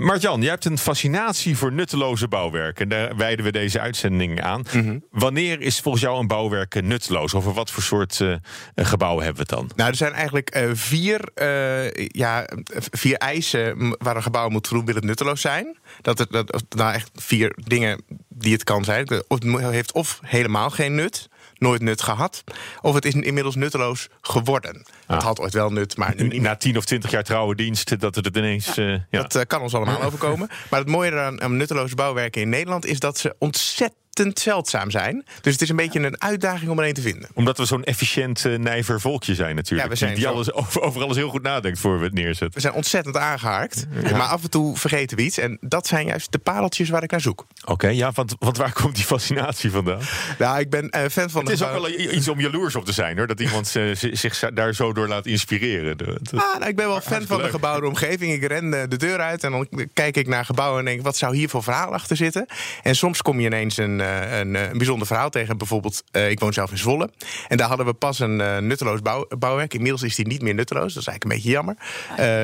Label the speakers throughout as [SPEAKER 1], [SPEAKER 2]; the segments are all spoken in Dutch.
[SPEAKER 1] Martjan, jij hebt een fascinatie voor nutteloze bouwwerken. Daar wijden we deze uitzending aan.
[SPEAKER 2] Mhm.
[SPEAKER 1] Wanneer is volgens jou een bouwwerk nutteloos? Over wat voor soort uh, gebouwen hebben we het dan?
[SPEAKER 2] Nou, er zijn eigenlijk uh, vier, uh, ja, vier eisen waar een gebouw moet voldoen wil het nutteloos zijn. Dat er dat, nou echt vier dingen die het kan zijn. Het heeft of helemaal geen nut nooit nut gehad. Of het is inmiddels nutteloos geworden. Ah. Het had ooit wel nut, maar nu niet
[SPEAKER 1] Na tien of twintig jaar trouwe dienst, dat het ineens...
[SPEAKER 2] Ja, uh, ja. Dat uh, kan ons allemaal overkomen. Maar het mooie aan, aan nutteloze bouwwerken in Nederland... is dat ze ontzettend zeldzaam zijn. Dus het is een beetje een uitdaging om er een te vinden.
[SPEAKER 1] Omdat we zo'n efficiënt uh, nijver volkje zijn natuurlijk. Ja, we zijn die alles, over, over, alles heel goed nadenkt voor we het neerzetten.
[SPEAKER 2] We zijn ontzettend aangehaakt. Ja. Maar af en toe vergeten we iets. En dat zijn juist de pareltjes waar ik naar zoek.
[SPEAKER 1] Oké, okay, ja, want, want waar komt die fascinatie vandaan?
[SPEAKER 2] Nou, ik ben uh, fan van...
[SPEAKER 1] Het is ook wel iets om jaloers op te zijn, hoor. Dat iemand uh, zich daar zo door laat inspireren.
[SPEAKER 2] Ah, nou, ik ben wel fan van de gebouwde omgeving. Ik ren de deur uit en dan kijk ik naar gebouwen en denk... wat zou hier voor verhaal achter zitten? En soms kom je ineens een, een, een bijzonder verhaal tegen. Bijvoorbeeld, uh, ik woon zelf in Zwolle. En daar hadden we pas een uh, nutteloos bouw, bouwwerk. Inmiddels is die niet meer nutteloos. Dat is eigenlijk een beetje jammer.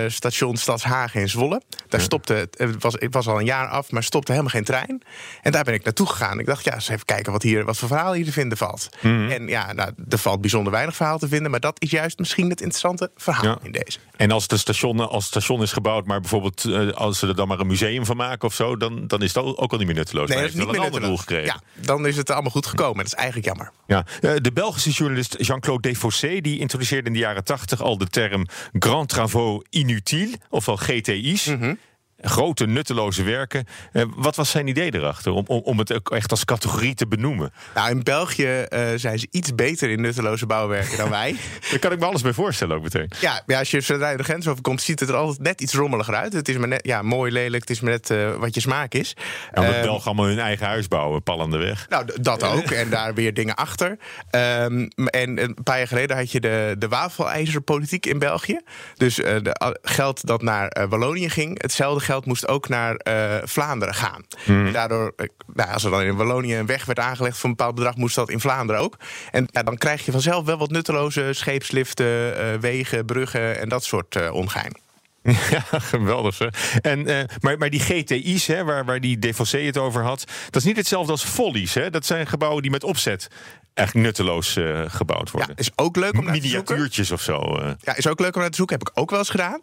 [SPEAKER 2] Uh, station Stadshagen in Zwolle. Daar stopte, het was, het was al een jaar af, maar stopte helemaal geen trein. En daar ben ik naartoe gegaan. Ik dacht, ja, eens even kijken wat, hier, wat voor verhaal hier te vinden valt. Mm. En ja, nou, er valt bijzonder weinig verhaal te vinden. Maar dat is juist misschien het interessante verhaal ja. in deze.
[SPEAKER 1] En als het station, als het station is gebouwd, maar bijvoorbeeld als ze er dan maar een museum van maken of zo, dan, dan is dat ook al niet meer nutteloos.
[SPEAKER 2] Nee, dat is niet meer nutteloos.
[SPEAKER 1] gekregen.
[SPEAKER 2] Ja, dan is het allemaal goed gekomen. Dat is eigenlijk jammer.
[SPEAKER 1] Ja, de Belgische journalist Jean-Claude Desfossé die introduceerde in de jaren 80 al de term Grand Travaux Inutiles, ofwel GTI's. Mm -hmm grote nutteloze werken. Uh, wat was zijn idee erachter om, om, om het ook echt als categorie te benoemen?
[SPEAKER 2] Nou, in België uh, zijn ze iets beter in nutteloze bouwwerken dan wij.
[SPEAKER 1] Daar kan ik me alles bij voorstellen ook meteen.
[SPEAKER 2] Ja, ja als je zodra je de grens overkomt, ziet het er altijd net iets rommeliger uit. Het is maar net ja, mooi, lelijk, het is maar net uh, wat je smaak is.
[SPEAKER 1] Ja, omdat Belgen allemaal hun eigen huis bouwen, pallende weg.
[SPEAKER 2] Nou, dat ook. en daar weer dingen achter. Um, en een paar jaar geleden had je de, de wafelijzerpolitiek in België. Dus de, geld dat naar Wallonië ging, hetzelfde geld moest ook naar uh, Vlaanderen gaan. Hmm. Daardoor, nou, als er dan in Wallonië een weg werd aangelegd voor een bepaald bedrag, moest dat in Vlaanderen ook. En ja, dan krijg je vanzelf wel wat nutteloze scheepsliften, uh, wegen, bruggen en dat soort ongein.
[SPEAKER 1] Ja, geweldig. Hè? En, uh, maar, maar die GTI's, hè, waar, waar die Defossé het over had, dat is niet hetzelfde als follies. Hè? Dat zijn gebouwen die met opzet eigenlijk nutteloos uh, gebouwd worden.
[SPEAKER 2] Ja, is ook leuk om naar te zoeken.
[SPEAKER 1] Miniatuurtjes of zo. Uh.
[SPEAKER 2] Ja, is ook leuk om naar te zoeken. Heb ik ook wel eens gedaan.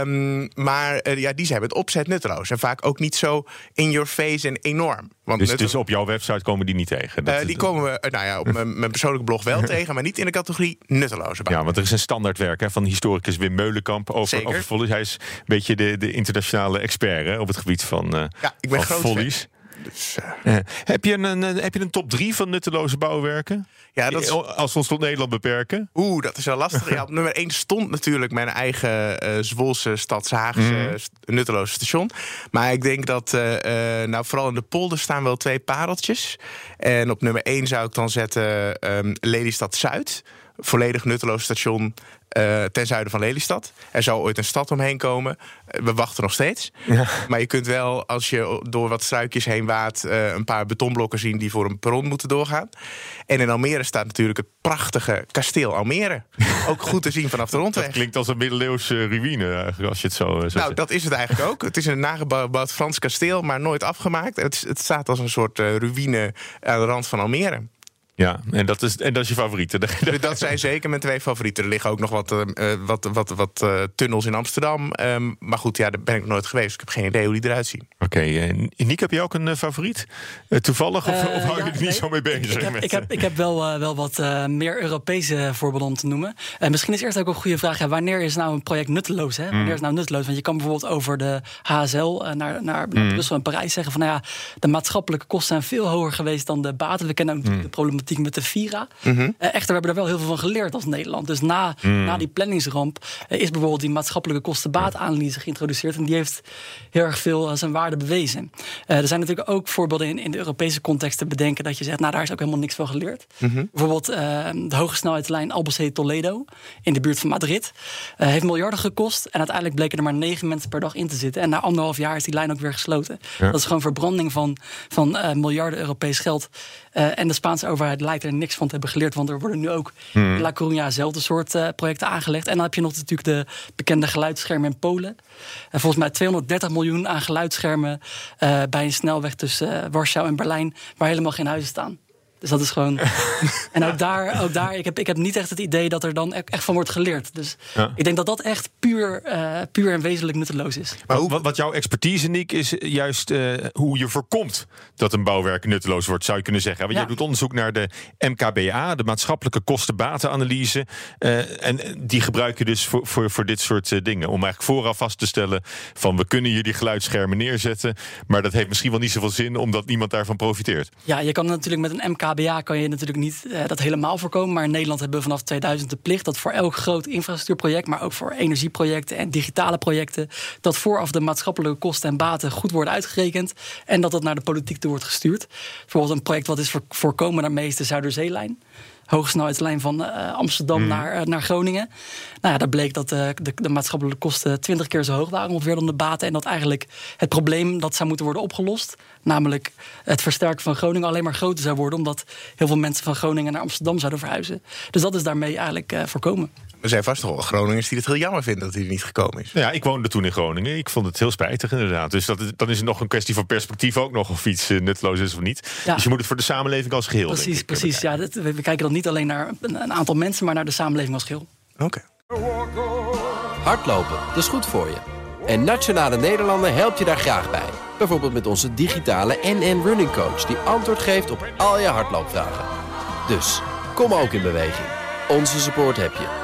[SPEAKER 2] Um, maar uh, ja, die zijn met opzet nutteloos. En vaak ook niet zo in your face en enorm.
[SPEAKER 1] Want dus, dus op jouw website komen die niet tegen?
[SPEAKER 2] Dat, die komen we nou ja, op mijn, mijn persoonlijke blog wel tegen, maar niet in de categorie nutteloze bouw.
[SPEAKER 1] Ja, want er is een standaardwerk hè, van historicus Wim Meulenkamp over, over. Hij is een beetje de, de internationale expert hè, op het gebied van,
[SPEAKER 2] ja, ik ben
[SPEAKER 1] van follies.
[SPEAKER 2] Dus,
[SPEAKER 1] uh. heb, je een, een, heb je een top 3 van nutteloze bouwwerken?
[SPEAKER 2] Ja, dat is...
[SPEAKER 1] Als we ons tot Nederland beperken?
[SPEAKER 2] Oeh, dat is wel lastig. ja, op nummer 1 stond natuurlijk mijn eigen uh, Zwolse Stadshaagse mm. nutteloze station. Maar ik denk dat, uh, nou vooral in de polder staan wel twee pareltjes. En op nummer 1 zou ik dan zetten um, Lelystad Zuid volledig nutteloos station uh, ten zuiden van Lelystad. Er zou ooit een stad omheen komen. We wachten nog steeds. Ja. Maar je kunt wel, als je door wat struikjes heen waat... Uh, een paar betonblokken zien die voor een perron moeten doorgaan. En in Almere staat natuurlijk het prachtige kasteel Almere. Ook goed te zien vanaf de rondweg.
[SPEAKER 1] Dat klinkt als een middeleeuwse ruïne eigenlijk, als je het zo, zo
[SPEAKER 2] Nou, dat is het eigenlijk ook. Het is een nagebouwd Frans kasteel, maar nooit afgemaakt. Het, het staat als een soort uh, ruïne aan de rand van Almere.
[SPEAKER 1] Ja, en dat is, en dat is je favoriete.
[SPEAKER 2] Dat zijn zeker mijn twee favorieten. Er liggen ook nog wat, uh, wat, wat, wat uh, tunnels in Amsterdam. Um, maar goed, ja, daar ben ik nog nooit geweest. ik heb geen idee hoe die eruit zien.
[SPEAKER 1] Oké, okay, uh, Niek, heb je ook een favoriet? toevallig? Of, of hou je ja, er niet nee, zo mee bezig?
[SPEAKER 3] Ik heb, ik heb, ik heb wel, wel wat meer Europese voorbeelden om te noemen. misschien is eerst ook een goede vraag. Ja, wanneer is nou een project nutteloos? Hè? Wanneer is nou nutteloos? Want je kan bijvoorbeeld over de HSL naar, naar mm. Brussel en Parijs zeggen... van nou ja, de maatschappelijke kosten zijn veel hoger geweest dan de baten. We kennen mm. de problematiek met de Vira. echter, we hebben er wel heel veel van geleerd als Nederland. Dus na, na die planningsramp is bijvoorbeeld die maatschappelijke kostenbaatanalyse geïntroduceerd. En die heeft heel erg veel zijn waarde bewezen. er zijn natuurlijk ook voorbeelden in, in de Europese context te bedenken dat je zegt, nou daar is ook helemaal niks van geleerd. Bijvoorbeeld de hoge snelheidslijn Albacete-Toledo in de buurt van Madrid. heeft miljarden gekost en uiteindelijk bleken er maar negen mensen per dag in te zitten. En na anderhalf jaar is die lijn ook weer gesloten. Dat is gewoon verbranding van, van miljarden Europees geld. En de Spaanse overheid lijkt er niks van te hebben geleerd. Want er worden nu ook hmm. in La Coruña zelfde soort uh, projecten aangelegd. En dan heb je nog natuurlijk de bekende geluidsschermen in Polen. En volgens mij 230 miljoen aan geluidsschermen bij een snelweg tussen Warschau en Berlijn. Waar helemaal geen huizen staan. Dus dat is gewoon. en ook daar, ook daar ik, heb, ik heb niet echt het idee dat er dan e-, echt van wordt geleerd. Dus ik denk dat dat echt puur, uh, puur en wezenlijk nutteloos is.
[SPEAKER 1] Maar hoe, wat, jouw expertise, Nick, is juist uh, hoe je voorkomt dat een bouwwerk nutteloos wordt, zou je kunnen zeggen. Want ja. jij doet onderzoek naar de MKBA, de maatschappelijke kostenbatenanalyse. Uh, en die gebruik je dus voor, voor, voor dit soort dingen. Om eigenlijk vooraf vast te stellen van we kunnen hier die geluidsschermen neerzetten. Maar dat heeft misschien wel niet zoveel zin omdat niemand daarvan profiteert.
[SPEAKER 3] Ja, je kan natuurlijk met een MKBA KBA kan je natuurlijk niet uh, dat helemaal voorkomen. Maar in Nederland hebben we vanaf 2000 de plicht dat voor elk groot infrastructuurproject, maar ook voor energieprojecten en digitale projecten, dat vooraf de maatschappelijke kosten en baten goed worden uitgerekend en dat dat naar de politiek toe wordt gestuurd. Bijvoorbeeld een project wat is voor, voorkomen daarmee is de Zuiderzee-lijn hoogsnelheidslijn van uh, Amsterdam mm. naar, uh, naar Groningen. Nou ja, daar bleek dat uh, de, de, maatschappelijke kosten twintig keer zo hoog waren ongeveer dan de baten. En dat eigenlijk het probleem dat zou moeten worden opgelost, namelijk het versterken van Groningen, alleen maar groter zou worden. Omdat heel veel mensen van Groningen naar Amsterdam zouden verhuizen. Dus dat is daarmee eigenlijk voorkomen.
[SPEAKER 2] Er zijn vast toch wel Groningers die het heel jammer vinden dat hij er niet gekomen is.
[SPEAKER 1] Ja, ik woonde toen in Groningen. Ik vond het heel spijtig inderdaad. Dus dat, dan is het nog een kwestie van perspectief ook nog of iets nutteloos is of niet. Dus je moet het voor de samenleving als geheel.
[SPEAKER 3] Precies, precies. Ja, dat, we kijken dan niet alleen naar een, aantal mensen, maar naar de samenleving als geheel.
[SPEAKER 2] Oké.
[SPEAKER 4] Hardlopen, dat is goed voor je. En Nationale Nederlanden helpt je daar graag bij. Bijvoorbeeld met onze digitale NN Running Coach... die antwoord geeft op al je hardloopvragen. Dus, kom ook in beweging. Onze support heb je.